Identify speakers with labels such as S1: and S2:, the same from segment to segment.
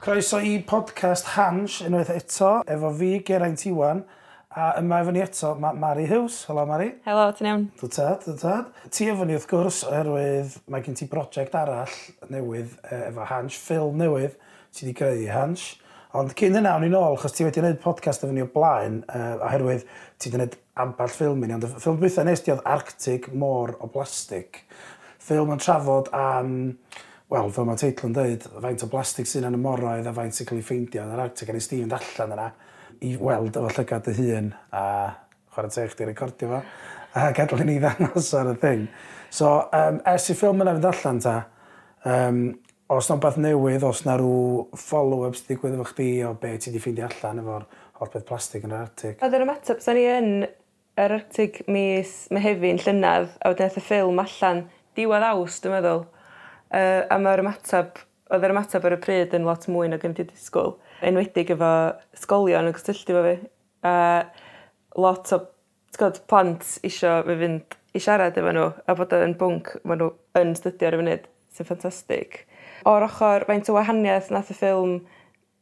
S1: Croeso i podcast Hans, unwaith eto, efo fi, Geraint Iwan, a yma efo ni eto, mae Mari Hughes. Helo, Mari.
S2: Helo, ti'n iawn?
S1: Dw tad, dw tad. Ti efo ni wrth gwrs, oherwydd mae gen ti brosiect arall newydd e, efo Hans, ffilm newydd, ti wedi greu Hans. Ond cyn yna, o'n i'n ôl, chos ti wedi gwneud podcast efo ni o blaen, uh, oherwydd ti wedi gwneud amball ffilm i ni, ond y ffilm dwythau nes ti oedd Arctic Môr o Blastic. Ffilm yn trafod am... Um, wel, fel mae teitl yn dweud, faint o blastig sy'n yn y moroedd a faint sy'n cael ei ffeindio yn yr Arctic, a nes di fynd allan yna i weld efo llygad dy hun a chwarae teg chdi recordio fo a gadw i ni ddangos ar y thing. So, um, ers i ffilm yna fynd allan ta, um, os na'n beth newydd, os na rhyw follow-ups digwydd efo chdi o be ti di ffeindio allan efo'r holl beth plastig yn yr Arctic.
S2: Oedd yr ymateb, sa'n ni yn yr Arctic mis Mehefin llynydd, a wedyn y ffilm allan diwedd aws, dwi'n meddwl. Yy a mae'r ymateb oedd yr ymateb ar y pryd yn lot mwy nag o'n i disgwyl. enwedig efo sgolion yn gysylltu efo fi a lot o t'god plant isio fi fynd i siarad efo nhw, a bod yn bwnc maen nhw yn stydio ar y funud sy'n ffantastig. O'r ochr, faint o wahaniaeth nath y ffilm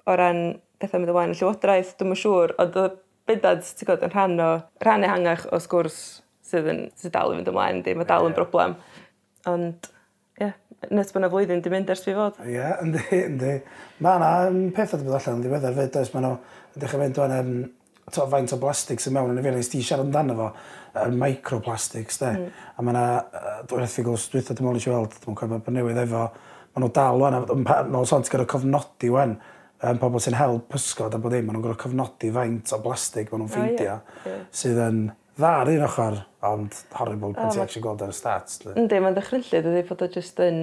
S2: o ran petha mynd ymlaen yn llywodraeth dwi'n yn siŵr ond oedd bydad, ti'n gwybod, yn rhan o rhan ehangach o sgwrs sydd yn sydd dal i fynd ymlaen di, mae dal yn broblem. ond ie nes bod yna flwyddyn 'di mynd ers fi fod.
S1: Ie yeah, yndi yndi. Mae yna yym petha 'di bod allan yn ddiweddar 'fyd oes mae nhw, ydych chi'n fynd o'n um, t'o' faint o blastig sy'n mewn yn y fel ti siarad amdano fo uh, microplastics 'de? Mm. A ma' 'na yy dwy erthygl dwi'n dwi me'wl nesh i weld dwi'n yn cofio pa newydd efo mae nhw dal ŵan yn pa- ti'n gyda cofnodi ŵan um, pobl sy'n help pysgod a bod e, ddim, mae nhw'n gyda cofnodi faint o blastig ma' nhw'n ffeindio oh, yeah. yeah. sydd yn dda ar un ochr, ond horrible pan ti actually gweld ar y stats.
S2: Yndi, mae'n ddychrynllid ydy bod o just yn...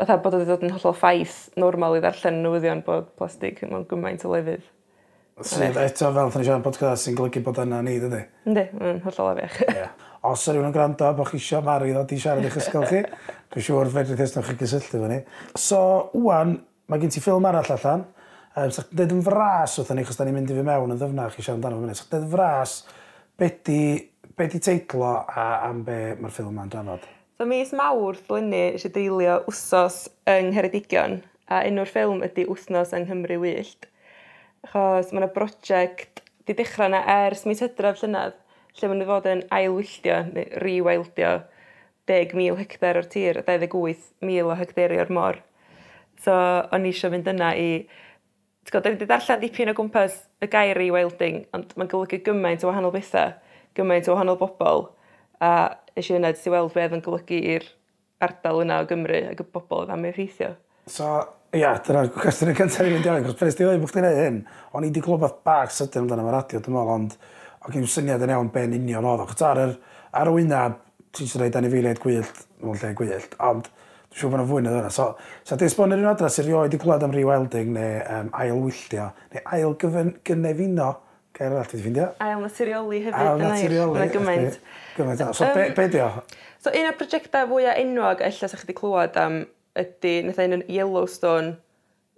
S2: Fatha bod o wedi dod yn hollol ffaith normal i ddarllen newyddion bod plastig mewn gymaint o lefydd.
S1: Sydd eto fel thyn ni siarad podcast sy'n golygu bod yna ni, dydy?
S2: Yndi, mae'n hollol afiach.
S1: Os yr yn gwrando bod chi eisiau mari ddod i siarad i'ch ysgol chi, dwi'n siŵr fedrith ddysnwch chi gysylltu fo ni. So, wwan, mae gen ti ffilm arall allan. Um, Sa'ch dweud yn fras wrthyn ni, chos da ni'n mynd i fi mewn yn ddyfnach i siarad amdano fo munud. Sa'ch dweud yn fras Be di, be teitlo a am be mae'r ffilm yma'n drafod?
S2: So mis mawrth flynnu eisiau deilio wsos yng Ngheredigion a enw'r ffilm ydy Wthnos yng Nghymru Wyllt. Achos mae yna brosiect di dechrau yna ers mis hydref llynydd lle mae'n fod yn ailwylltio neu riwaildio 10,000 hectar o'r tir a 28,000 o hectari o'r môr. So, o'n i eisiau fynd yna i T'god, da fi 'di darllen dipyn o gwmpas y gair rewilding, ond mae'n golygu gymaint o wahanol bethau, gymaint o wahanol bobl, a eisiau yna, hynna weld beth yn golygu i'r ardal yna o Gymru ac y bobl oedd am ei effeithio.
S1: So, ia, dyna'r cwestiwn cyntaf i mynd i oed, achos pres di ddweud bod chdi'n neud hyn, o'n i wedi clywed beth bach sydyn amdano fy radio, dwi'n meddwl, ond o gen syniad yn iawn be'n union oedd. Chos ar ar y wynaf, ti'n sy'n rhaid anifeiliaid gwyllt, mewn lle gwyllt, ond Dwi'n siŵr bod yna fwy na dyna. So, so desbonio rhywun adras sy'n rioed i gwlad am rewilding neu um, ailwylltio, neu ailgynefuno, gair arall ti'n ffindio.
S2: Ail naturioli hefyd.
S1: Ail naturioli.
S2: Yna gymaint.
S1: Gymaint. So, um, be, be di o?
S2: So, un o'r prosiectau fwyaf enwog, ella sa'ch wedi clywed am, ydy, nath un yn Yellowstone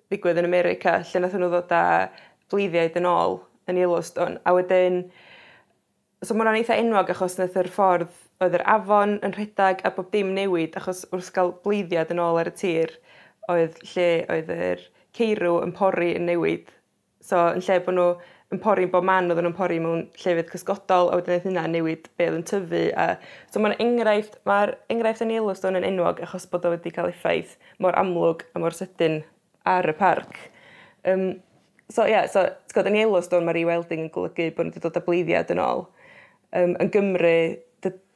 S2: ddigwydd yn America, lle nath nhw ddod â bliddiaid yn ôl yn Yellowstone. A wedyn, so mae'n eitha enwog achos nath yr ffordd Oedd yr afon yn rhedag a bob dim newid achos wrth gael bleiddiad yn ôl ar y tir, oedd lle oedd yr ceirw yn pori yn newid. So, yn lle bod nhw yn pori bob man oedd nhw'n pori mewn llefydd cysgodol a wedyn oedd hynna newid be oedd yn tyfu. A... So mae'n enghraifft, mae'r enghraifft yn Yellowstone yn enwog achos bod o wedi cael effaith mor amlwg a mor sydyn ar y parc. Um, so ie, yeah, so, ti'n gwybod, yn Yellowstone e-welding yn golygu bod nhw wedi dod â bleiddiad yn ôl. Um, yn Gymru,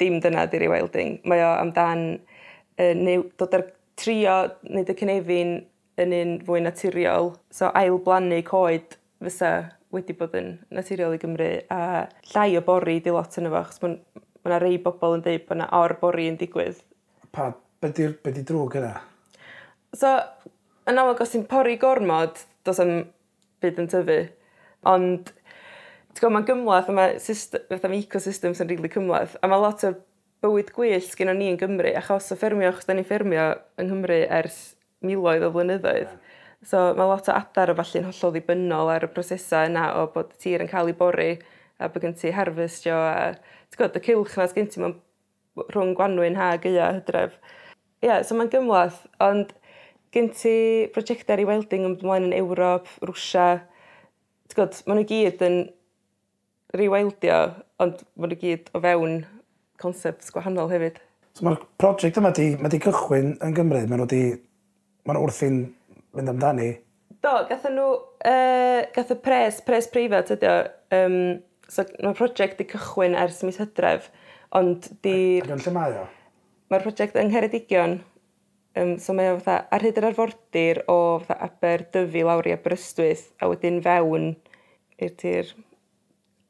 S2: dim dyna 'di'r rewilding. Mae o amdan uh, new- dod ar trio wneud y cynefin yn un fwy naturiol so ail-blannu coed fysa wedi bod yn naturiol i Gymru a llai o bori 'di lot yn efo, achos mae yna rei bobl yn dweud bod yna or-bori yn digwydd.
S1: Pa be' 'di'r be' 'di drwg yna?
S2: So yn amlwg os ti'n pori gormod do's 'am byd yn tyfu ond ti'n mae'n gymlaeth, mae, system, fatha mae ecosystems yn rili really cymlaeth, a mae lot o bywyd gwyllt gen ni yn Gymru, achos o ffermio, achos da ni'n ffermio yng Nghymru ers miloedd o flynyddoedd. So mae lot o adar o falle'n hollol ddibynnol ar y prosesau yna o bod y tir yn cael ei bori a bod gen ti harfestio a ti'n gwybod, y cilch na gen ti mewn rhwng gwanwyn ha gyda hydref. Ie, yeah, so mae'n gymlaeth, ond gen ti prosiectau ar ei welding ymlaen yn Ewrop, Rwsia, ti'n gwybod, maen nhw gyd yn riwildio ond ma' nhw gyd o fewn concepts gwahanol hefyd.
S1: So mae'r prosiect yma di, ma di cychwyn yn Gymru, ma' nhw di, ma' nhw wrthi'n mynd amdani.
S2: Do, gathen nhw, uh, gath y pres, pres preifat ydy o, um, so mae'r prosiect di cychwyn ers mis hydref, ond di...
S1: Ac yn lle mae o?
S2: Mae'r prosiect yng Ngheredigion, um, so mae o fatha ar hyd yr arfordir o fatha Aberdyfi lawr i Aberystwyth, a wedyn fewn i'r tir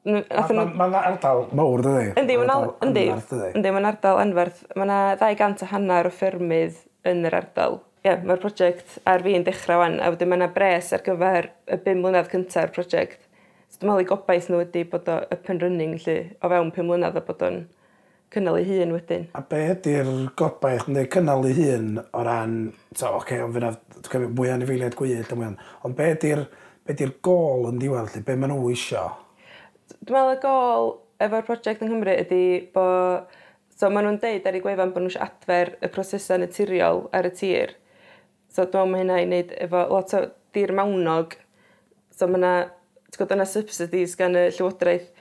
S1: Mae'n ma ardal mawr, dydy?
S2: Yndi, mae'n
S1: ardal anferth.
S2: Mae yna 200 a hanner o ffermydd yn yr ardal. Ie, yeah, mae'r prosiect ar fi'n dechrau wan, a wedyn mae yna bres ar gyfer y 5 mlynedd cyntaf o'r prosiect. So dwi'n meddwl i gobaith nhw wedi bod o up and running lly, o fewn 5 mlynedd a bod o'n cynnal ei hun wedyn.
S1: A be ydy'r gobaith neu cynnal ei hun o ran, so, oce, okay, ond fyna, dwi'n cymryd mwy anifeiliaid gwyd, ond be ydy'r be ydy'r gol yn diwedd, lle, be maen nhw isio?
S2: dwi'n meddwl y gol efo'r prosiect yng Nghymru ydy bod... so maen nhw'n deud ar ei gwefan bod nhw eisiau adfer y prosesau naturiol ar y tir. So dwi'n meddwl mae hynna i wneud efo lot o dir Mawnog. So mae yna... Ti'n gwybod, yna subsidies gan y llywodraeth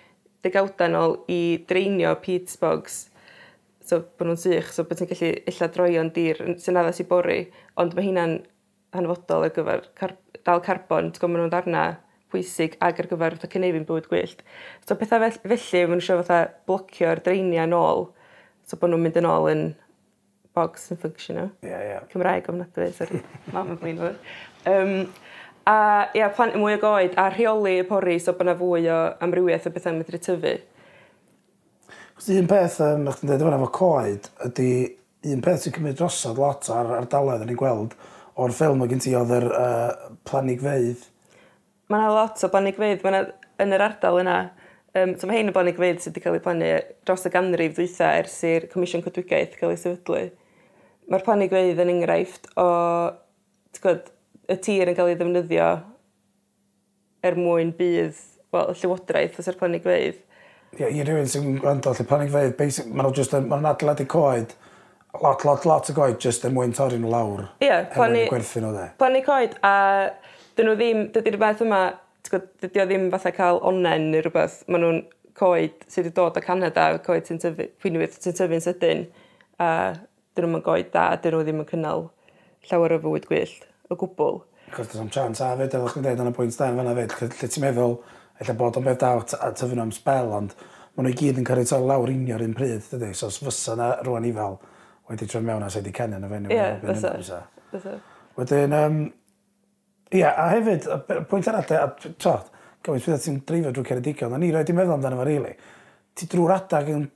S2: degawdanol i dreinio peat bogs. So bod nhw'n sych so bod ti'n gallu illa droion dir sy'n addas i bori ond mae hynna'n hanfodol ar gyfer car- dal carbon. T'go' ma' nw'n ddarna pwysig ag ar gyfer fatha cynefin bywyd gwyllt. So pethau fel, felly maen nhw eisiau fatha blocio'r dreiniau yn ôl so bod nhw'n mynd yn ôl yn bog sy'n ffwnctiono.
S1: Yeah, yeah.
S2: Cymraeg ofnadwy, sori. Mam yn blin um, A ia, plant mwy o goed a rheoli y pori so bod yna fwy o amrywiaeth o bethau medru tyfu.
S1: Cos un peth, um, chdi'n dweud efo coed, ydy un peth sy'n cymryd drosod lot ar ardaloedd yn ei gweld o'r ffilm o gen ti oedd yr uh, planig feidd
S2: mae yna lot o blanhigfeydd Mae yna yn yr ardal yna Um, so ma' 'hein yn blanhigfeydd sydd wedi cael ei plannu dros y ganrif ddwytha ers i'r Comisiwn Codwigaeth cael ei sefydlu. Ma'r planhigfeydd yn enghraifft o t'god y tir yn cael ei ddefnyddio er mwyn budd wel y llywodraeth fysa'r planhigfeydd.
S1: Ie i rywun sy'n gwrando lle planhigfeydd basic mae'n n'w jyst yn mae'n nw'n adeiladu coed lot lot lot o goed just er mwyn torri nhw lawr.
S2: Ie plannu...
S1: Er mwyn gwerthu nhw 'de?
S2: Plannu coed a dyn nhw ddim, dydy'r beth yma, dydy o ddim fatha cael onen neu rhywbeth. Maen nhw'n coed sydd wedi dod o Canada, coed sy'n tyfu, pwynwyr sy'n tyfu'n sydyn, a dyn nhw'n goed da, dyn nhw ddim yn cynnal llawer o fywyd gwyllt, o gwbl.
S1: Cos does am chance a fyd, efo chi'n dweud yn y pwynt dan fyna fyd, lle ti'n meddwl, efallai bod o'n beth da a tyfu am spel, ond maen nhw i gyd yn cael ei tol lawr unio'r un pryd, dydy? So os fysa na rwan i fel, wedi troi mewn a sydd wedi canu yn y fenyw.
S2: Ie, fysa.
S1: Wedyn, um, Ia, a hefyd, y pwynt arall, a tro, gyfaint fydd ti'n dreifio drwy Ceredigion, a ni roed i'n meddwl amdano fo, rili. Ti drwy'r adag yn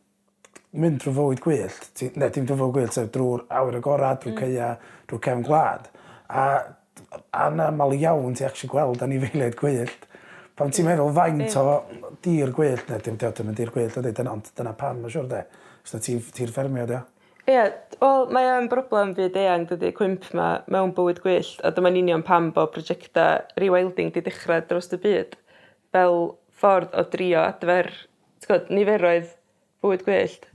S1: mynd drwy fywyd gwyllt, ti, ne, dim drwy fywyd gwyllt, sef drwy'r awyr agorad, drwy mm. ceia, drwy cefn gwlad. A, a na mal iawn ti actually gweld anifeiliaid gwyllt. Pan ti'n meddwl faint o dir gwyllt, ne, dim diod yn dir gwyllt, ond dyna, dyna pan, mae'n siwr de. Os na ti'n ti ffermio, dio.
S2: Ie, wel mae o'n broblem fyd eang dydy cwymp 'ma mewn bywyd gwyllt a dyma'n union pam bod prosiecta rewilding 'di dechrau dros y byd fel ffordd o drio adfer ti'n gwybod, niferoedd bywyd gwyllt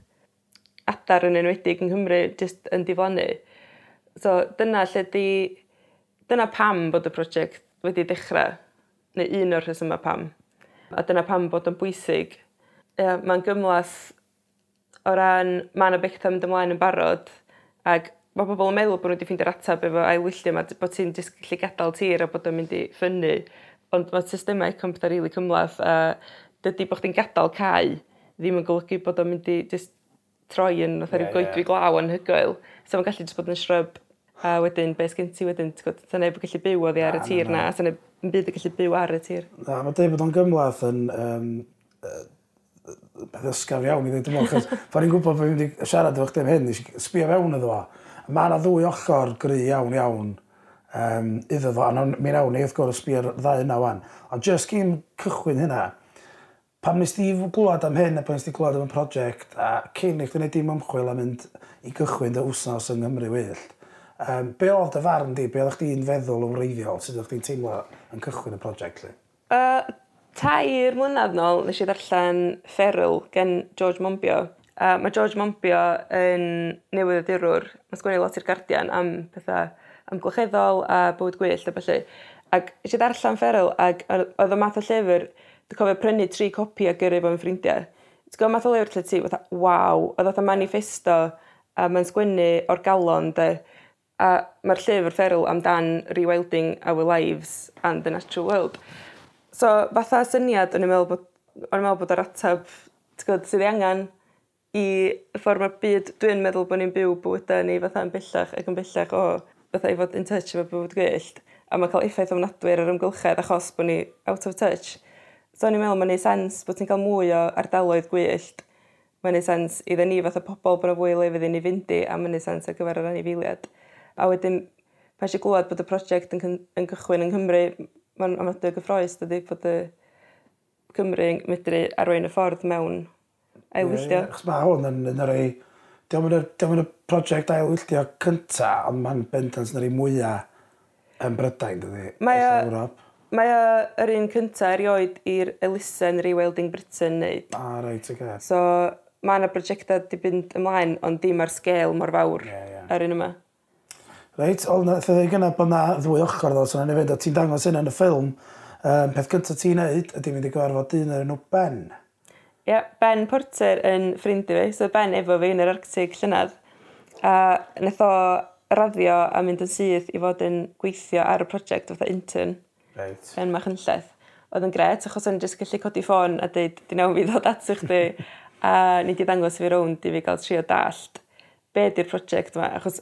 S2: adar yn enwedig yng Nghymru jyst yn diflannu. So dyna lle 'di dyna pam bod y prosiect wedi dechrau, neu un o'r rhesymau pam a dyna pam bod o'n bwysig. Ie mae'n gymlath o ran mae yna betha mynd ymlaen yn barod ac mae pobl yn meddwl bod nhw wedi ffeindio'r atab efo ailwyllio yma bod ti'n jyst gallu gadael tir a bod o'n mynd i ffynnu ond mae systemau econ petha rili cymlaeth a dydy bod chdi'n gadael cau ddim yn golygu bod o'n mynd i jyst troi yn fatha ryw glaw yn hygoel so mae'n gallu jyst bod yn shrub a wedyn beth sgen ti wedyn t'god sa neb yn gallu byw oddi ar y tir
S1: 'na
S2: a sa neb 'im byd yn gallu byw ar y tir.
S1: Na mae dweud bod o'n gymlaeth yn um, yy beth ysgaf iawn i ddweud ymwneud, chos pan i'n gwybod bod fi'n mynd i siarad efo chdi am hyn, nes i sbio fewn iddo fo. Mae yna ddwy ochr gry iawn iawn um, iddo fo, a mi nawn ni wrth gwrs sbio'r ddau yna wan. Ond just gyn cychwyn hynna, pam nes di glwad am hyn a pan nes di glwad am y prosiect, a cyn i chdi wneud dim ymchwil a mynd i gychwyn dy wsnos yng Nghymru wyllt, um, be oedd dy farn di, be oedd chdi'n feddwl o wreiddiol, sut oedd chdi'n teimlo yn cychwyn y prosiect?
S2: Uh, tair mlynedd nôl nes i ddarllen Feral gen George Monbiot a mae George Monbiot yn newyddiadurwr ma' sgwennu lot i'r Guardian am pethau amgylcheddol a bywyd gwyllt a felly. Ac nesh i ddarllan Feral ac o- odd y math o llyfr, dwi'n cofio prynu tri copi a gyrru fo'n ffrindiau. ffrindia. T'go' math o lyfyr lle ti fatha waw oedd fatha manifesto a mae'n sgwennu o'r galon 'de a mae'r llyfr Feral amdan rewilding our lives and the natural world. So, fatha syniad, o'n i'n meddwl bod, o'n i'n meddwl bod yr ateb gwybod, sydd ei angen i y ffordd mae'r byd dwi'n meddwl bod ni'n byw bywydau ni fatha yn bellach ac yn bellach o fatha i fod in touch efo bywyd gwyllt a mae cael effaith ofnadwy ar yr ymgylchedd achos bod ni out of touch. So o'n i'n meddwl mae'n neud sens bod ti'n cael mwy o ardaloedd gwyllt. Mae'n neud sens iddyn ni fatha pobl bod yna fwy lefydd i ni fynd i a mae'n neud sens ar gyfer yr anifeiliad. A wedyn, pa eisiau glwad bod y prosiect yn, yn gychwyn yng Nghymru, mae'n amlygu gyffroes, dydy, bod y Cymru yn medru arwain y ffordd mewn ailwylltio.
S1: Ie, achos mae hwn yn, yn yr ei... Diolch yn y prosiect ailwylltio cynta, ond mae'n bendant yn yr ei mwyaf yn Brydain, dydy,
S2: Mae o... Mae o yr un cynta erioed i'r elusen Rewilding Britain wneud.
S1: Ah, reit, okay.
S2: So, mae yna brosiectau di bynd ymlaen, ond dim ar sgêl mor fawr
S1: yeah, yeah.
S2: ar un yma.
S1: Reit, oedd na, thyddi gynna bod na ddwy ochr ddo, so na'n ei fynd, a ti'n dangos hynna yn y ffilm, um, peth gyntaf ti'n neud ydy mynd i gyfarfod dyn o'r enw Ben.
S2: Ie, yeah, Ben Porter yn ffrindu fi, so Ben efo fi yn yr Arctic Llynedd. A nath o raddio a mynd yn syth i fod yn gweithio ar y prosiect fatha intern
S1: Reit.
S2: yn Machynlleth. Oedd yn gret, achos o'n jyst gallu codi ffôn a dweud, di nawn fi ddod at chdi a ni di ddangos fi rownd i fi gael trio dallt be di'r prosiect yma, achos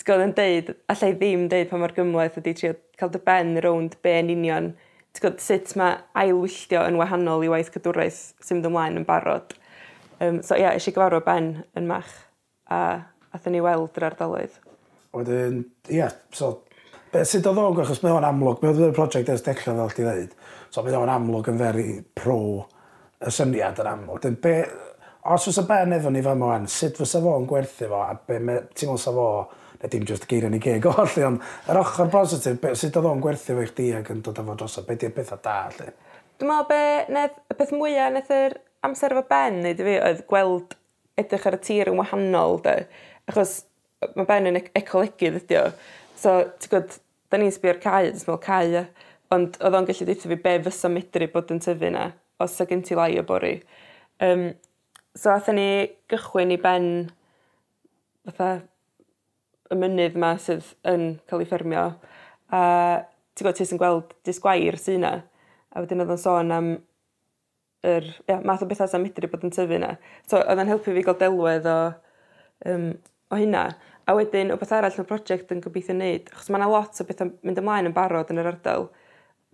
S2: ti'n gwybod, yn deud allai ddim deud pa mor gymlaeth ydy trio cael dy ben rownd be' yn union ti'n gwybod, sut mae ailwylltio yn wahanol i waith cadwraeth sy'n mynd ymlaen yn barod. Um, so ia yeah, eisiau gyfarfo Ben yn Mach a athon ni weld yr ardaloedd.
S1: Wedyn ia so be' sydd odd o'n achos mae o'n amlwg mae o'n project ers dechrau fel ti ddeud so mae o'n amlwg yn very pro y syniad yn amlwg. Dyn be' os fysa Ben efo ni fan ŵan, sut fysa fo'n gwerthu fo a be' me- ti'n me'wl sa fo a dim just geirion i geg o allu, ond yr ochr positif, be, sut oedd o'n gwerthu fe i chdi ac yn dod â fo drosodd, be di'r pethau da lle?
S2: Dwi'n meddwl be, nedd, y peth mwyaf neth yr amser efo Ben, neud i fi, oedd gweld edrych ar y tir yn wahanol, de. Achos mae Ben yn ec ecolegydd ydi o. So, ti'n gwybod, da ni'n sbio'r cae, dwi'n meddwl cae, ond oedd o'n gallu dweud fi be fysa medru bod yn tyfu na, os y gen ti lai o bori. Um, so, athen ni gychwyn i ben, fatha, mynydd yma sydd yn cael ei ffermio. A ti'n gwybod, ti'n gweld disgwair sy'n yna. A wedyn oedd o'n sôn am yr ia, math o bethau sy'n medru bod yn tyfu yna. So, oedd o'n helpu fi gael delwedd o, um, o hynna. A wedyn, o beth arall yn y prosiect yn gobeithio wneud, achos mae yna lot o bethau mynd ymlaen yn barod yn yr ardal,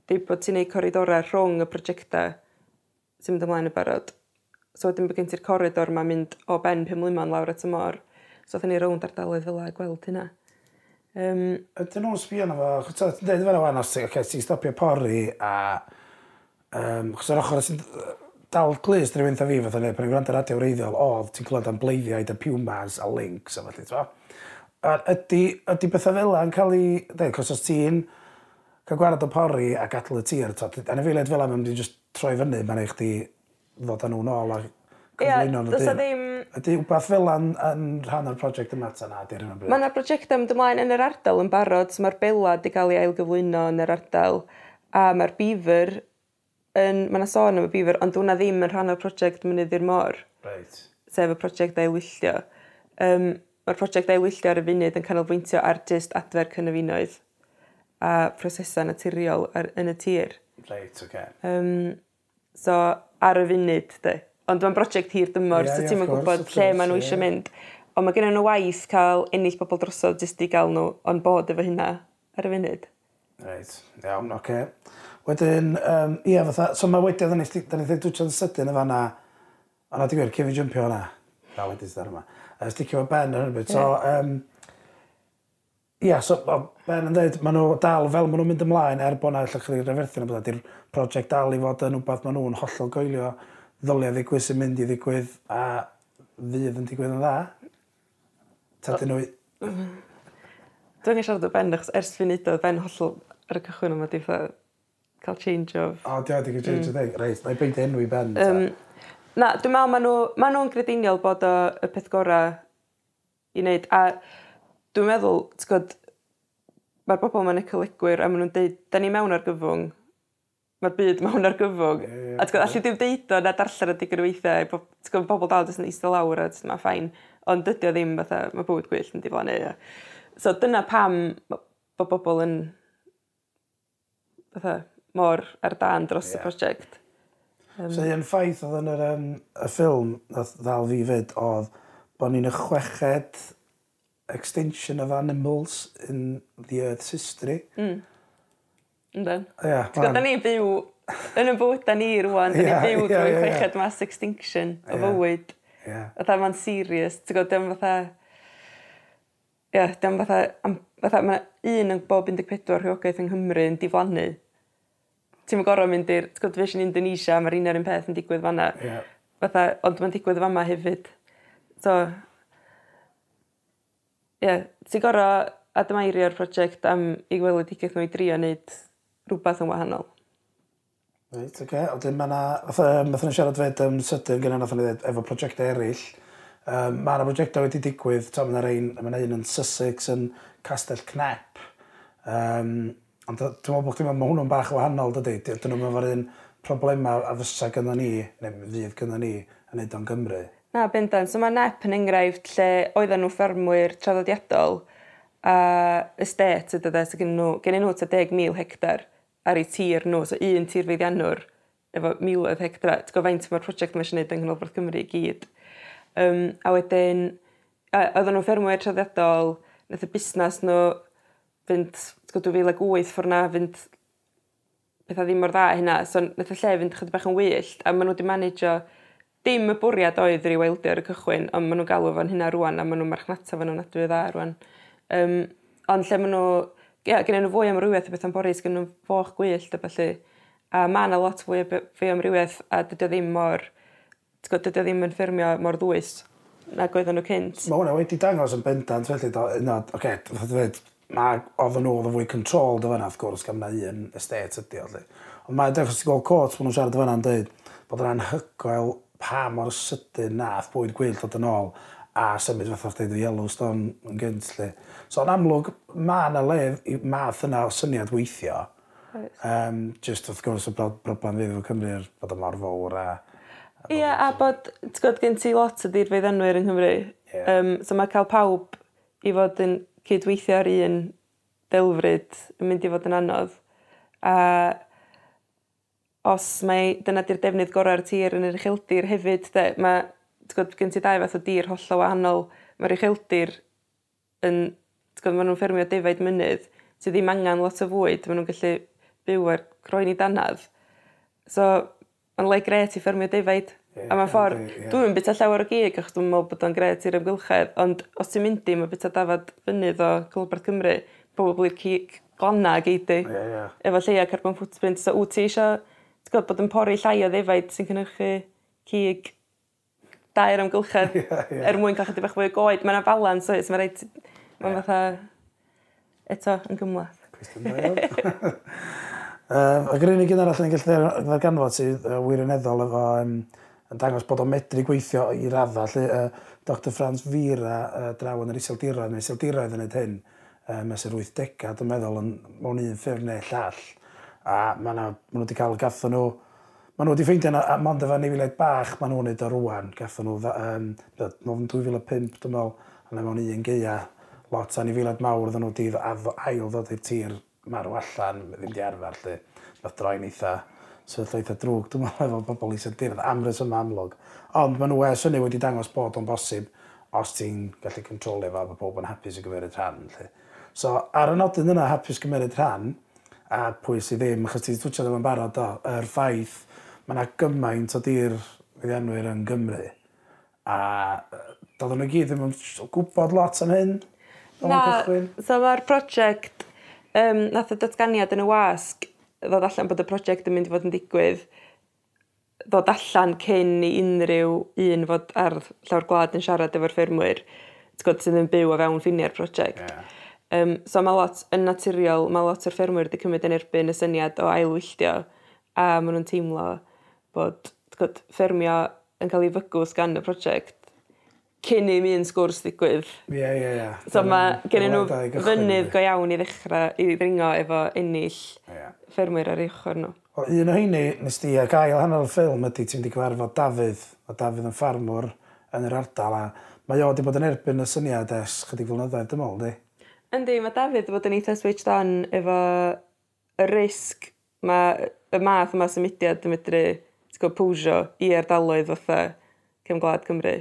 S2: di bod ti'n neud coridorau rhwng y prosiectau sy'n mynd ymlaen yn barod. So, wedyn bod gen ti'r coridor mae'n mynd o ben pum limon lawr at y môr. So oedd ni rownd ardaloedd fel a gweld hynna. Um,
S1: Ydyn nhw'n sbio na fo, chwtio, ti'n dweud fel yna, os okay, ti'n stopio pori a... Um, chos o'r ochr, sy'n dal glus dyn nhw'n fi fatha neu, pan i'n gwrando radio wreiddiol, oedd ti'n clywed am bleiddiaid a pumas a links a falle, ti'n A ydy, ydy bethau fel yn cael ei... Dweud, cos os ti'n cael gwared o pori a gadl y tir, a'n efeiliad fel yna, mae'n just troi fyny, mae'n eich di ddod â nhw nôl a cyflwyno nhw ddim.
S2: ddim...
S1: Ydy wbeth fel yn, yn rhan o'r prosiect yma ta na, di'r hynny.
S2: Mae yna prosiectau mynd ymlaen yn yr ardal yn barod, so mae'r bela wedi cael ei ailgyflwyno yn yr ardal, a mae'r bifr, yn, mae yna sôn am y bifr, ond hwnna ddim yn rhan o'r prosiect mynydd i'r môr.
S1: Right.
S2: Sef y prosiect ei wylltio. Um, mae'r prosiect ei wylltio ar y funud yn canolbwyntio ar jyst adfer cynefinoedd a prosesau naturiol ar, yn y tir.
S1: Right, okay.
S2: Um, so, ar y funud, de ond mae'n brosiect hir dymor,
S1: yeah,
S2: so ti'n
S1: yeah,
S2: gwybod
S1: course,
S2: lle maen nhw eisiau yeah. mynd. Ond mae gennym nhw waith cael ennill pobl drosodd jyst i gael nhw on bod efo hynna ar y funud.
S1: Reit, iawn, oce. Okay. Wedyn, um, ie, fatha, so mae wedi, da ni wedi dwytio'n sydyn efo hana, hana di gwir, cefi jympio hana, da wedi sydd ar yma, uh, sticio fo Ben yn hynny. so, um, ie, so o, Ben yn dweud, maen nhw dal, fel maen nhw'n mynd ymlaen, er bod na allwch chi referthu na bydda, di'r prosiect dal i fod yn wbeth maen nhw'n hollol goelio, ddylia ddigwydd sy'n mynd i ddigwydd a fydd yn digwydd yn dda. Ta dyn nhw...
S2: Dwi'n angen siarad o ben, achos ers fi'n neud o ben hollol ar y cychwyn yma di fatha cael change of...
S1: O, di o, i gael change mm. o thing. Reit, na i beint enw i ben.
S2: Um, na, dwi'n meddwl maen nhw'n ma nhw grediniol bod o y peth gorau i wneud. A dwi'n meddwl, ti'n gwybod, mae'r bobl ma'n ecolegwyr a maen nhw'n deud, da ni mewn ar gyfwng, mae'r byd mewn argyfwng.
S1: Yeah, yeah,
S2: a ti'n gwybod, allai ddim deud o na darllen y digon o weithiau, ti'n gwybod, bobl dal jyst yn eistedd lawr a jyst yma ffain, ond dydy o ddim fatha, mae bywyd gwyllt yn diflannu. A... So dyna pam bod bobl yn fatha, mor ar dan dros yeah.
S1: y
S2: prosiect.
S1: Um, so un ffaith oedd yn yr um, y ffilm nath ddal fi fyd oedd bod ni'n y chweched extinction of animals in the Earth's history. Mm.
S2: Yndan?
S1: Ie.
S2: Ti'n gwybod, da ni'n byw yn y bwyd da ni rwan, da ni'n byw drwy chweched mass extinction o fywyd.
S1: Ie.
S2: Fatha mae'n serious, ti'n gwybod, dim fatha... Ie, dim fatha... Fatha mae un yn bob 14 rhiogaeth yng Nghymru yn diflannu. Ti'n gorau mynd i'r... Ti'n gwybod, fes yn Indonesia, mae'r un ar un peth yn digwydd fanna.
S1: Ie.
S2: Fatha, ond mae'n digwydd fanna hefyd. So... Ie, ti'n gorau admairio'r prosiect am i gweledigaeth nhw i drio wneud rhywbeth yn wahanol.
S1: Reit, oce. Okay. Oedden mae yna, nath yn siarad fed yn sydyn gyda nath yn dweud efo prosiectau eraill. Um, mae yna prosiectau wedi digwydd, tam yna rhain, mae yna un yn Sussex yn Castell Cnep. Um, ond dwi'n meddwl bod mae hwnnw'n bach wahanol, dydy. Dyn nhw'n meddwl un problema a fysa gyda ni, neu fydd gyda ni, yn neud o'n Gymru.
S2: Na, bendant. So mae NEP yn enghraifft lle oedden nhw ffermwyr traddodiadol a estate ydy dde, so gen nhw, gen nhw ta 10,000 hectar ar eu tir nhw. So un tir feiddiannwr, efo miloedd hectra. ti'n gwybod faint mae'r prosiect mae eisiau gwneud yng Nghanolbarth Cymru i gyd. Um, a wedyn, oedden nhw'n ffermwyr traddiadol, nath y busnes nhw fynd, ti'n gwybod, 2008 ffwrna, na, fynd pethau ddim mor dda hynna. So nath y lle fynd chydig bach yn wyllt, a maen nhw wedi managio dim y bwriad oedd yr i weldio ar y cychwyn, ond maen nhw'n galw fo'n hynna rwan, a maen nhw'n marchnata fo'n nhw'n adwy dda rwan. Um, ond lle maen nhw ia, gen nhw fwy amrywiaeth o beth am boris, gen nhw foch gwyllt a felly. A mae yna lot fwy o fwy amrywiaeth a dydy o ddim mor, dydy o ddim yn ffurmio mor ddwys nag oedden nhw cynt.
S1: Mae hwnna wedi dangos yn bendant felly, do, no, oce, okay, mae oedden nhw oedd yn fwy control dy fyna, wrth gwrs, gan na un estate ydi Oedd. Ond mae'n dechrau sy'n gweld cwrt, maen nhw'n siarad dy fyna yn dweud bod yna'n hygoel pa mor sydyn nath bwyd gwyllt dod yn ôl a symud fatha chdi i Yellowstone yn gynt lle. So yn amlwg, mae yna le i math yna o syniad weithio.
S2: Oes.
S1: Um, just wrth gwrs y broblem fydd o Cymru'r bod y mor fawr a...
S2: Ie, yeah, a bod, ti'n gwybod gen ti lot o dirfeiddanwyr yng Nghymru.
S1: Yeah.
S2: Um, so mae cael pawb i fod yn cydweithio ar un delfryd yn mynd i fod yn anodd. A os mae dyna di'r defnydd gorau ar tir yn yr ucheldir hefyd, de, mae t'god gen ti dau fath o dir hollol wahanol mae'r ucheldir yn t'god maen nhw'n ffermio defaid mynydd sydd ddim angen lot o fwyd maen nhw'n gallu byw ar croen i danadd so mae'n le gret i ffermio defaid.
S1: Ie.
S2: A mewn
S1: ffor dwi'm
S2: dwi'n bita llawer o gig achos dwi'n meddwl bod o'n gret i'r ymgylchedd, ond os ti'n mynd i mae bita dafad fynydd o Llywodraeth Cymru probably cig glana gei di.
S1: Ie ie.
S2: Efo lleia carbon footprint so wyt ti isio t'god bod yn pori llai o ddefaid sy'n cynyrchu cig dair amgylchedd
S1: yeah, yeah.
S2: er mwyn cael chydig bach fwy o goed. Mae yna balans oes, mae rhaid... Mae'n yeah. fatha eto yn gymlaeth.
S1: Cwestiwn da iawn. um, ac yr unig un arall yn gallu ddarganfod sydd uh, wirioneddol efo um, yn dangos bod o'n medru gweithio i radda. Lle, uh, Dr Franz Fira uh, draw yn yr iseldiroedd, neu iseldiroedd yn gwneud hyn, um, ys yr 80 dwi'n meddwl, yn, mewn un ffyrdd neu llall. A mae nhw wedi cael gatho nhw Maen nhw wedi ffeindio ffeindio'n amond efo niwiled bach, maen nhw'n neud o rwan. Gatho nhw, um, nofn 2005, dwi'n meddwl, yna mewn un geia, lot a niwiled mawr ddyn nhw wedi ail ddod i'r tir marw allan, ddim di arfer, lle. Nath droi'n eitha, sefyllfa eitha drwg, dwi'n meddwl efo bobl i sydyn, amrys yma amlwg. Ond maen nhw es hynny wedi dangos bod o'n bosib, os ti'n gallu controlio fo, bod pob yn hapus i gymeryd rhan. Lle. So, ar y nodyn yna, hapus gymeryd rhan, a pwy sydd ddim, achos ti'n twtio ddim yn barod o, yr ffaith mae yna gymaint o dir fyddianwyr yn Gymru. A doedden nhw gyd ddim yn gwybod lot am hyn. Na,
S2: so mae'r prosiect, um, nath y datganiad yn y wasg, ddod allan bod y prosiect yn mynd i fod yn digwydd, ddod allan cyn i unrhyw un fod ar llawr gwlad yn siarad efo'r ffermwyr, gwybod, sydd yn byw o fewn ffiniau'r prosiect.
S1: Yeah.
S2: Um, so mae lot yn naturiol, mae lot o'r ffermwyr wedi cymryd yn erbyn y syniad o ailwylltio, a maen nhw'n teimlo bod t'god ffermio yn cael ei fygwth gan y prosiect cyn i mi yn sgwrs ddigwydd.
S1: Ie ie ie.
S2: So
S1: ma' gennyn n'w
S2: fynydd go iawn i ddechrau i ddringo efo ennill ffermwyr ar ei ochr nhw.
S1: O un o rheini nes di ag ail hanner y ffilm ydy ti'n di gyfarfod Dafydd a Dafydd yn ffarmwr yn yr ardal a mae o wedi bod yn erbyn y syniad ers chydig flynyddoedd dim me'wl di?
S2: Yndi mae Dafydd 'di bod yn eitha switched on efo y risg mae y math yma symudiad yn medru gwybod, powsio i ardaloedd fatha cefn gwlad Cymru.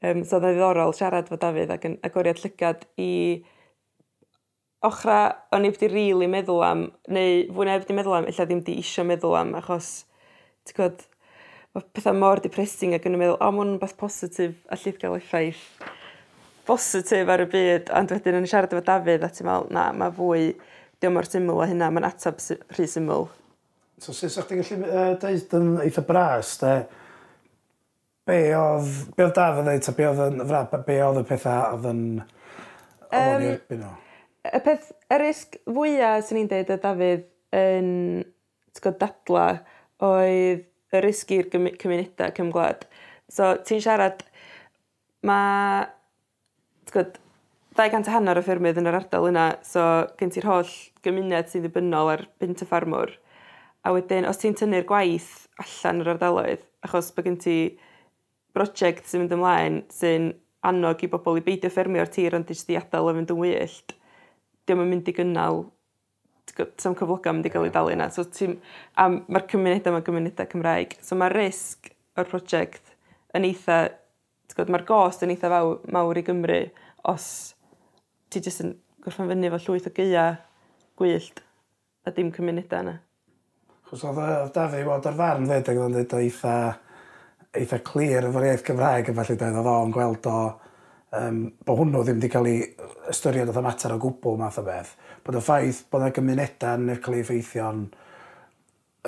S2: Um, so oedd yn ddiddorol siarad 'fo Dafydd ac yn agoriad llygad i ochra' o'n i wedi rili really meddwl am neu fwy na wedi meddwl am illa ddim 'di isio meddwl am achos ti'n gwybod, mae pethau mor depressing ac yn meddwl o mae'n beth positif a positif gael effaith positif ar y byd ond wedyn yn siarad efo Dafydd a ti'n meddwl, na mae fwy diolch mor syml o hynna mae'n atab sy- rhy syml.
S1: So sut sa'ch ti'n gallu uh, deud yn eitha bras, de, be oedd, be oedd Daf dweud, ta be oedd yn frab, be oedd y pethau oedd yn... Um, no.
S2: y peth, y risg fwyaf sy'n ni'n dweud y Dafydd yn ti'n gwybod, dadla oedd y risg i'r cymunedau cymglad. So ti'n siarad, mae ti'n gwybod, 200 a hanner o ffermydd yn yr ardal yna, so gen ti'r holl gymuned sy'n ddibynnol ar bunt y ffarmwr. A wedyn, os ti'n tynnu'r gwaith allan yr ardaloedd, achos bod gen ti brosiect sy'n mynd ymlaen sy'n annog i bobl i beidio ffermio'r tir ond jyst i adael o fynd yn wyllt, diolch yn mynd i gynnal sam cyflogau mynd i gael ei dalu yna. So, a mae'r cymunedau mae'n cymunedau Cymraeg. So mae'r risg o'r prosiect yn eitha, mae'r gost yn eitha fawr, mawr i Gymru os ti jyst yn gorffan fyny efo llwyth o geia gwyllt a dim cymunedau yna.
S1: Achos oedd yy odd 'da fi ar farn 'fyd ac oedd o'n deud o eitha eitha clir efo'r iaith Gymraeg a falle 'de odd o'n gweld o um, bod hwnnw ddim wedi cael ei ystyried oedd y mater o gwbl math o beth. Bod y ffaith bod y gymunedau yn cael ei effeithio'n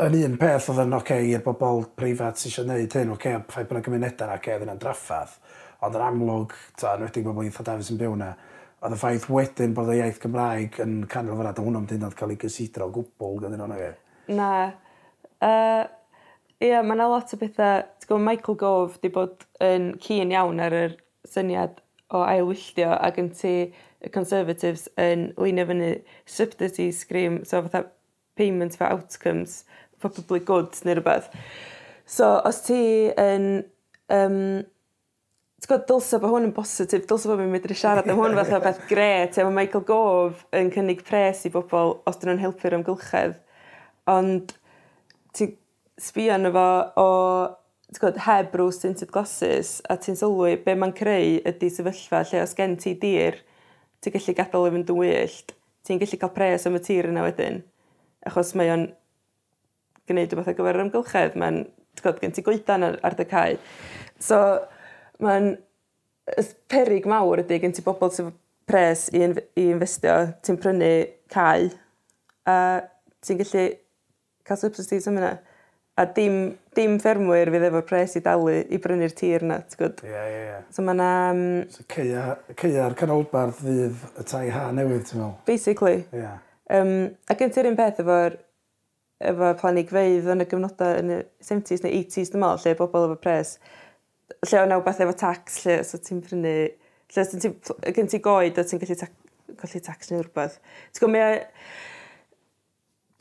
S1: yn un peth oedd yn oce okay, i'r bobl preifat sy eisiau gwneud hyn oce okay, ffaith bod y gymunedau gymuneda'n oce odd wnna'n draffath ond yn amlwg ta, yn wedi bobol eitha dafis sy'n byw yna, oedd y ffaith wedyn bod y iaith Gymraeg yn canol fynna do' hwnna'm 'yd yn o'd ca'l gysidro o gwbwl ganddyn n'w nage?
S2: Na. Uh, ia mae yna lot o bethau... Ti'n gwybod, Michael Gove 'di bod yn cyn iawn ar yr syniad o ailwylltio ac yn ti y Conservatives yn leinio fyny subsidy scream, so fatha payment for outcomes for public goods neu rhywbeth. So os ti yn Um, Ti'n gwybod, dylsa bod hwn yn bositif dylsa bod fi'n medru siarad am hwn fatha beth grêt a ma' Michael Gove yn cynnig pres i bobl os 'dyn nhw'n helpu'r amgylchedd ond ti sbïo arno fo o gwybod, heb rose tinted glasses a ti'n sylwi be mae'n creu ydy sefyllfa lle os gen ti dir, ti'n gallu gadael i fynd yn wyllt, ti'n gallu cael pres am y tir yna wedyn. Achos mae o'n gwneud rhywbeth ar gyfer yr amgylchedd, mae'n gwod, gen ti goedan ar, ar dy cae. So, mae'n perig mawr ydy gen ti bobl sy'n pres i, inf i investio, ti'n prynu cae, a ti'n gallu cael subsidies yn fyna. A dim, dim ffermwyr fydd efo'r pres i dalu i brynu'r tir na, ti'n gwybod?
S1: Ie, yeah, ie, yeah, ie. Yeah.
S2: So mae yna... Um, mm,
S1: so ceia'r canolbarth fydd y tai ha newydd, ti'n meddwl?
S2: Basically.
S1: Ie. Yeah.
S2: Um, a gen ti'r un peth efo'r efo planigfeidd yn y gyfnodau yn y 70s neu 80s, dim ond, lle bobl efo pres, lle o'n awbeth efo tax, lle so ti'n prynu, lle ti'n gen ti goed a ti'n gallu, ta gallu tax neu rhywbeth. Ti'n gwybod, mae...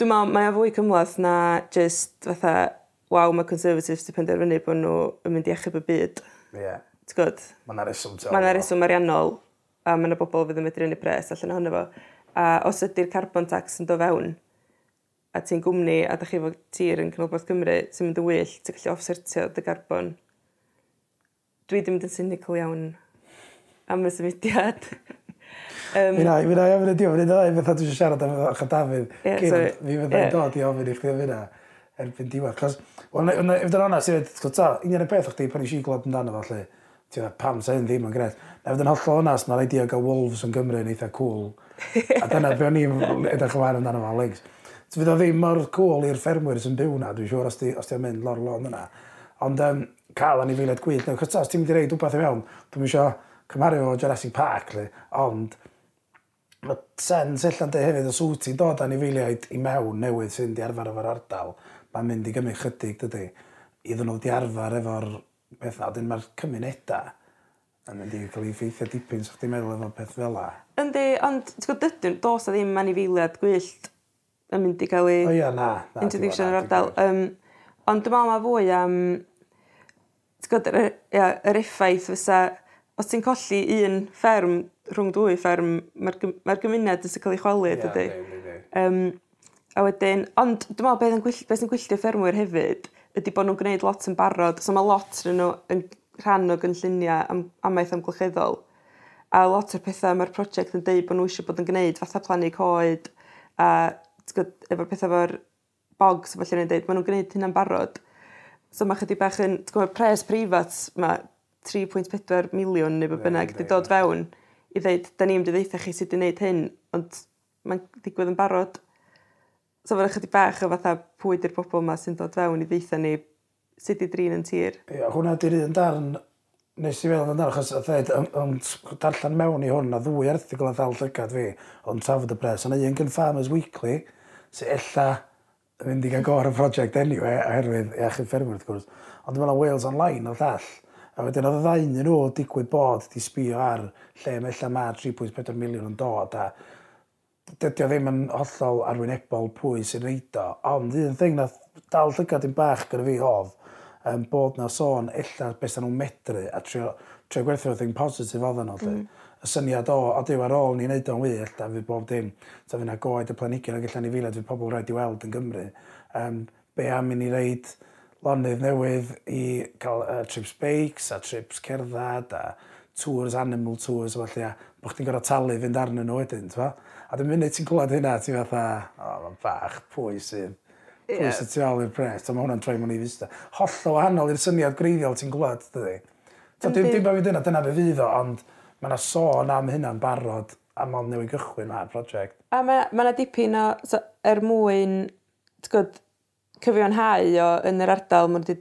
S2: Dwi'n meddwl, mae o fwy cymlaeth na just fatha, waw, mae Conservatives wedi penderfynu bod nhw yn mynd i achub y byd.
S1: Ie.
S2: Yeah. T'w gwrdd?
S1: Mae yna reswm teo.
S2: Mae yna reswm ariannol, a mae yna bobl fydd yn medru yn y pres allan ohono fo. A os ydy'r carbon tax yn do fewn, a ti'n gwmni a da chi fod tir yn Cynolbwrdd Cymru sy'n mynd yn wyll, ti'n gallu offsertio dy carbon. Dwi ddim yn cynical iawn am y symudiad. Um,
S1: mi na, mi na mi na, y diolch, mi na mi na, dwi eisiau siarad am ochr Dafydd.
S2: Yeah,
S1: Cyn, mi fydda
S2: i'n
S1: dod i ofyn i chdi am hynna erbyn diwedd. Cos, onas, i sef, ta, union y peth o'ch di pan eisiau glod amdano fo, lle, ti'n dweud, pam sa'n ddim yn gret. Na fydd yn hollol onas, mae'r idea o gael Wolves yn Gymru yn eitha cool. A dyna be o'n i'n edrych ymlaen amdano fo, Legs. Fydd o ddim mor cool i'r ffermwyr sy'n byw na, dwi'n siŵr os ti'n mynd lor lon yna. Ond um, cael anifeiliad gwyllt, no, cos ta, os ti'n mynd i reid wbeth i mewn, dwi'n eisiau cymharu o Jurassic Park, le, ond mae sens ella'n dy hefyd os wyt ti'n dod anifeiliaid i mewn newydd sy'n di arfer efo'r ardal, mae'n mynd i gymryd chydig dydi, iddyn nhw di arfer efo'r peth na. Dyn mae'r cymuneda yn mynd i cael ei ffeithio dipyn sa'ch ti'n meddwl efo peth fel la.
S2: Yndi, ond ti'n gwybod dydyn, dos a ddim anifeiliad gwyllt yn mynd i cael ei...
S1: O ia, na. na
S2: ...introduction yr ardal. Um, ond dwi'n meddwl mae fwy am... Ti'n gwybod, yr, ia, yr effaith fysa... Os ti'n colli un fferm rhwng dwy fferm, mae'r gym, ma gymuned sy'n cael ei chwalu,
S1: yeah,
S2: dydy. Um, a wedyn, ond dwi'n meddwl beth sy'n gwyll, be gwylltio ffermwyr hefyd ydy bod nhw'n gwneud lot yn barod. So mae lot yn nhw yn rhan o gynlluniau am, amaeth amgylcheddol. A lot o'r pethau mae'r prosiect yn deud bod nhw eisiau bod yn gwneud, fatha plannu coed, a efo'r pethau efo'r bogs, felly yn deud, maen nhw'n gwneud hynna'n barod. So mae chydig bach yn, ti'n gwybod, pres preifat, mae 3.4 miliwn neu bynnag wedi dod fewn. Yeah i ddeud, da ni'n mynd i ddeitha chi sut i wneud hyn, ond mae'n digwydd yn barod. So fe'n ychydig bach o fatha pwy di'r bobl yma sy'n dod fewn i ddeitha ni sut i drin yn tir.
S1: Ia, hwnna di'r un darn nes i feddwl amdano, achos a dweud, ond darllen mewn i hwn, a ddwy erthigol a ddal llygad fi, ond trafod y pres, Yna un gan Farmers Weekly, sy'n ella yn mynd i gael gor y prosiect anyway, oherwydd iachyd ffermwyr wrth gwrs, ond dwi'n meddwl Wales Online oedd llall. A wedyn oedd y ddau nhw digwydd bod di sbio ar lle mae lle mae 3.4 miliwn yn dod a dydy o ddim yn hollol arwynebol pwy sy'n reid o. Ond un thing na dal llygad yn bach gyda fi hof um, bod na sôn illa beth nhw'n medru a trio, trio gwerthu o thing positif oedd nhw. Mm. Y syniad o, o dyw ar ôl ni wneud o'n wir, illa fydd bob dim, ta fydd na goed y planigyn ac allan ni filoedd fydd pobl rhaid i weld yn Gymru. Um, be am i ni reid lonydd newydd i cael uh, trips bakes a trips cerdded a tours, animal tours, felly, a bod chdi'n gorau talu fynd arnyn nhw wedyn, ti'n fa? A dim munud ti'n clywed hynna, ti'n fatha, o, oh, mae'n bach, pwy sydd, Pwy sydd tu ôl i'r pres, a mae hwnna'n troi mewn i fista. Holl o wahanol i'r syniad greiddiol ti'n glwad, dydy. Dim dim bod hynna, dyna fe fydd o, ond mae yna sôn am hynna'n barod a mae'n newid gychwyn mae'r prosiect.
S2: A mae yna ma dipyn o, so, er mwyn, ti'n gwybod, cyfiawnhau o yn yr ardal, mae'n wedi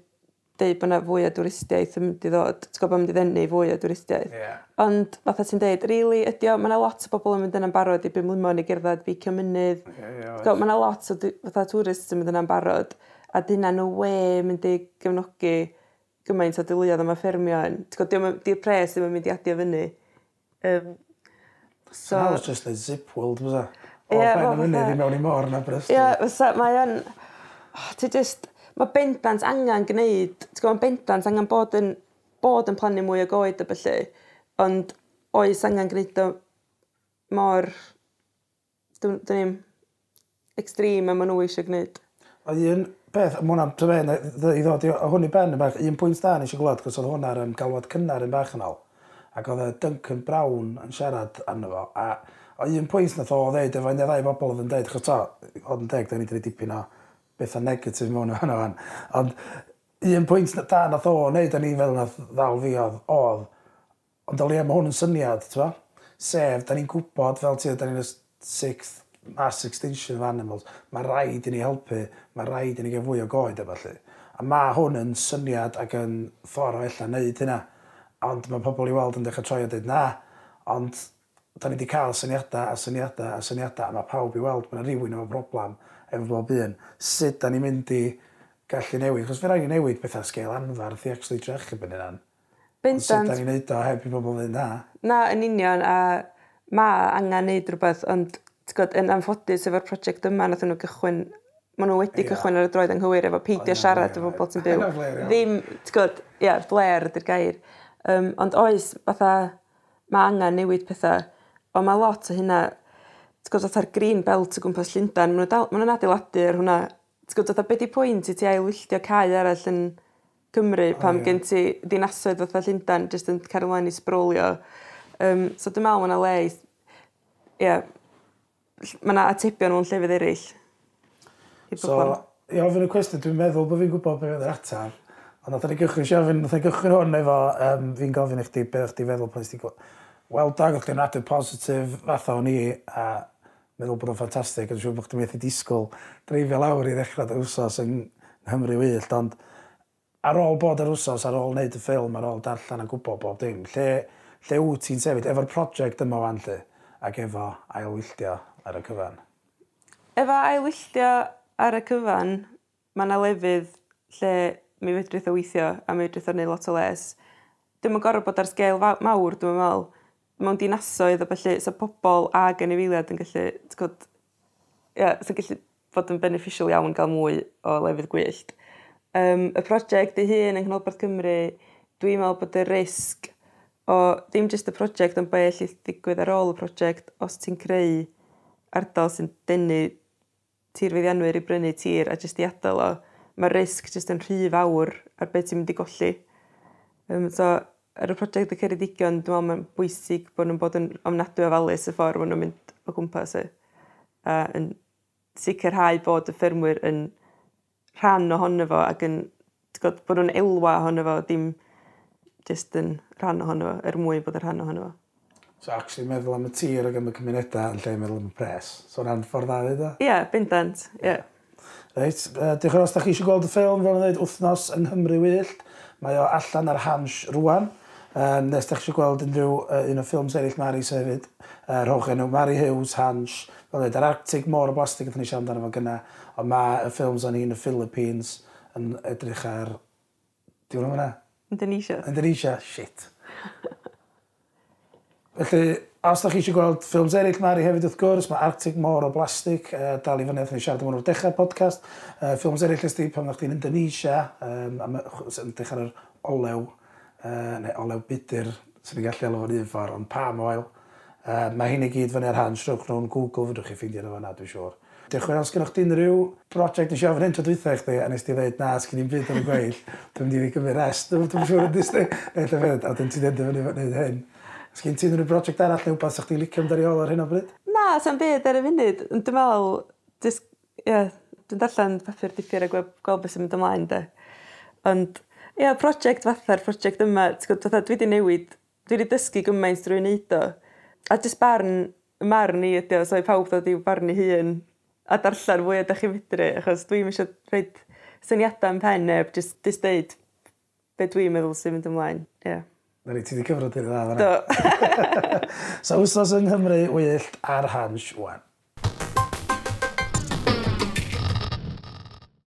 S2: dweud bod yna fwy o dwristiaeth yn mynd i ddod, ti'n gwybod bod mynd i ddenu fwy o dwristiaeth.
S1: Yeah.
S2: Ond, fatha ti'n dweud, really, ydy o, mae yna lot o bobl yn mynd yna'n barod i bum limon i gerdded
S1: fi cymynydd.
S2: Yeah, yeah, mae yna lot o fatha twrists yn mynd yna'n barod, a dyna nhw we mynd i gefnogi gymaint o diluoedd yma ffermion. Ti'n gwybod, di'r pres ddim yn mynd i adio fyny. Um,
S1: so... That was just a zip world, was it? O,
S2: yeah,
S1: ben y mynydd i mewn i mor na brysd.
S2: Ie, yeah, mae o'n oh, ti just, mae bendant angen gwneud, ti'n gwybod, mae bendant angen bod yn, bod yn plannu mwy o goed y felly, ond oes angen gwneud o mor, dyn ni'n extreme a maen nhw eisiau gwneud.
S1: A un beth, mae hwnna'n dy i ddod i hwn i ben yn bach, un pwynt da nes i gwlad, cos oedd hwnna'r um, galwad cynnar yn bach yn ôl, ac oedd Duncan Brown yn siarad arno fo, a un pwynt nath o ddeud, efo un neu ddau bobl oedd yn deud, chos to, oedd yn deg, da ni wedi dipyn o, bethau negatif mewn hwnna fan. Ond un pwynt na da nath o wneud yn ni fel nath ddal fi oedd, oedd, ond olia mae hwn yn syniad, ti'n Sef, da ni'n gwybod fel ti, da ni'n y sixth mass extinction of animals, mae rhaid i ni helpu, mae rhaid i ni gael fwy o goed efo efallai. A mae hwn yn syniad ac yn ffordd o allan wneud hynna. Ond mae pobl i weld yn dechrau troi o dweud na, ond da ni wedi cael syniadau a syniadau a syniadau a mae pawb i weld bod yna rhywun efo broblem efo bob un. Sut da ni'n mynd i gallu newid? Chos fe rhaid i newid bethau sgeil anfarth i actually drech yn hynna'n. Ond Sut da ni'n neud o heb i bobl fynd na?
S2: Na, yn union, a mae angen neud rhywbeth, ond gwybod, yn anffodus efo'r prosiect yma, nath nhw gychwyn, maen nhw wedi cychwyn ar y droed anghywir efo peidio siarad efo bobl sy'n byw. Ddim, ti'n gwybod, ia, bler ydy'r gair. Um, ond oes, fatha, mae angen newid pethau, ond mae lot o hynna ti'n gwybod, fatha'r green belt o gwmpas Llundain, maen n'w dal ma' nw'n adeiladu ar hwnna. T'god fatha be' 'di pwynt i ti ailwylltio cae arall yn Cymru
S1: pan
S2: gen ti dinasoedd fatha Llundain jyst yn cario mlaen i sbrolio. Um, so dwi'n meddwl ma' 'na le i Ie, ia ll- atebion mewn llefydd eraill. I
S1: bobol.
S2: So
S1: i ofyn y cwestiwn dwi'n meddwl bod fi'n gwybod beth yw'r yr ond nathon ni gychwyn siarad nathon ni gychwyn hwn efo um, fi'n gofyn i chdi beth o' chdi feddwl pan nes ti gw- Wel, Doug, chdi'n rhaid positif fath o'n i a meddwl bod o'n ffantastig, ond siŵr bod chdi'n methu disgwyl dreifio lawr i ddechrau dy wsos yng Nghymru wyllt, ond ar ôl bod ar wsos, ar ôl wneud y ffilm, ar ôl darllen a gwybod bob dim, lle, lle wyt ti'n sefyd efo'r prosiect yma o'n lle ac efo ailwylltio ar y cyfan?
S2: Efo ailwylltio ar y cyfan, mae yna lefydd lle mi fedrith o weithio a mi fedrith o wneud lot o les. Dwi'n gorfod bod ar sgêl mawr, dwi'n meddwl, mewn dinasoedd a felly so pobl ag anifeiliad yn gallu, ti'n gwybod, ia, so gallu fod yn beneficial iawn gael mwy o lefydd gwyllt. Um, y prosiect ei hun yng Nghanolbarth Cymru, dwi'n meddwl bod y risg o ddim jyst y prosiect ond beth allai ddigwydd ar ôl y prosiect os ti'n creu ardal sy'n denu tir fyddianwyr i brynu tir a jyst i adael o, mae'r risg jyst yn rhy fawr ar beth ti'n mynd i golli. Um, so, ar y prosiect y Ceredigion, dwi'n meddwl mae'n bwysig bod nhw'n bod yn ofnadwy ofalus y ffordd maen nhw'n mynd o gwmpas y, a yn sicrhau bod y ffermwyr yn rhan ohono fo ac yn god, bod nhw'n elwa ohono fo, dim just yn rhan ohono fo, er mwyn bod yn rhan ohono fo.
S1: So, actually, meddwl am y tir ac am y cymunedau yn lle meddwl am y pres. So, rhan ffordd dda dda?
S2: Ie, yeah, bendant, ie. Yeah.
S1: Reit, uh, diolch yn os da chi eisiau gweld y ffilm, fel yn dweud, wythnos yng Nghymru wyllt. Mae o allan ar hans rwan. Um, nes ddech chi gweld unrhyw uh, un o ffilms eraill Maris hefyd, uh, rhowch enw Mary Hughes, Hans, fel dweud, yr Arctic Môr o Blastig, ydyn ni siarad amdano fo gyna, ond mae y ffilms o'n un y Philippines yn edrych ar... Diwn hwnnw hwnna?
S2: Indonesia.
S1: Indonesia, shit. Felly, os ydych chi eisiau gweld ffilms eraill Mari hefyd wrth gwrs, mae Arctic Môr o Blastig, uh, dal i fyny, ni siarad am hwnnw dechrau'r podcast. Uh, ffilms eraill ysdi pan ydych chi'n Indonesia, um, am, dechrau'r olew uh, neu olew budur, sy'n ni'n gallu alw fo'n un ffordd, ond palm oil. Uh, mae hyn i gyd fyny ar hand srwch nhw'n Google, fydwch chi ffeindio nhw fanna, dwi'n siŵr. Diolch yn fawr, os gennych chi'n rhyw brosiect nes i ofyn hyn tro dwythau chdi, a nes ti dweud, na, sgyn i'n byd yn y gweill, dwi'n mynd i fi gymryd rest, dwi'n siŵr yn disdi, neu lle fed, a dwi'n ti dweud fyny fyny hyn. Os gen ti'n rhyw brosiect arall neu wbeth sa'ch chi'n licio amdani ôl ar hyn o bryd?
S2: Na, sa'n byd ar y funud. ond Dwi'n meddwl, dwi'n yeah, darllen papur dipur a gweld beth sy'n mynd ymlaen, de. Ond Ie, yeah, prosiect fatha'r prosiect yma, gwybod, fatha, dwi wedi newid, dwi wedi dysgu gymaint drwy'n neud o. A jyst barn, marn i ydi o, so i pawb ddod i'w barn i hun a darllen fwy o da chi fydru, achos dwi'n eisiau rhaid syniadau yn pen neb, jyst, jyst deud be dwi'n meddwl sy'n mynd ymlaen. Yeah.
S1: Na ni, ti wedi cyfrod i'r dda
S2: Do.
S1: so, wsos yng Nghymru, wyllt ar Hans, wan.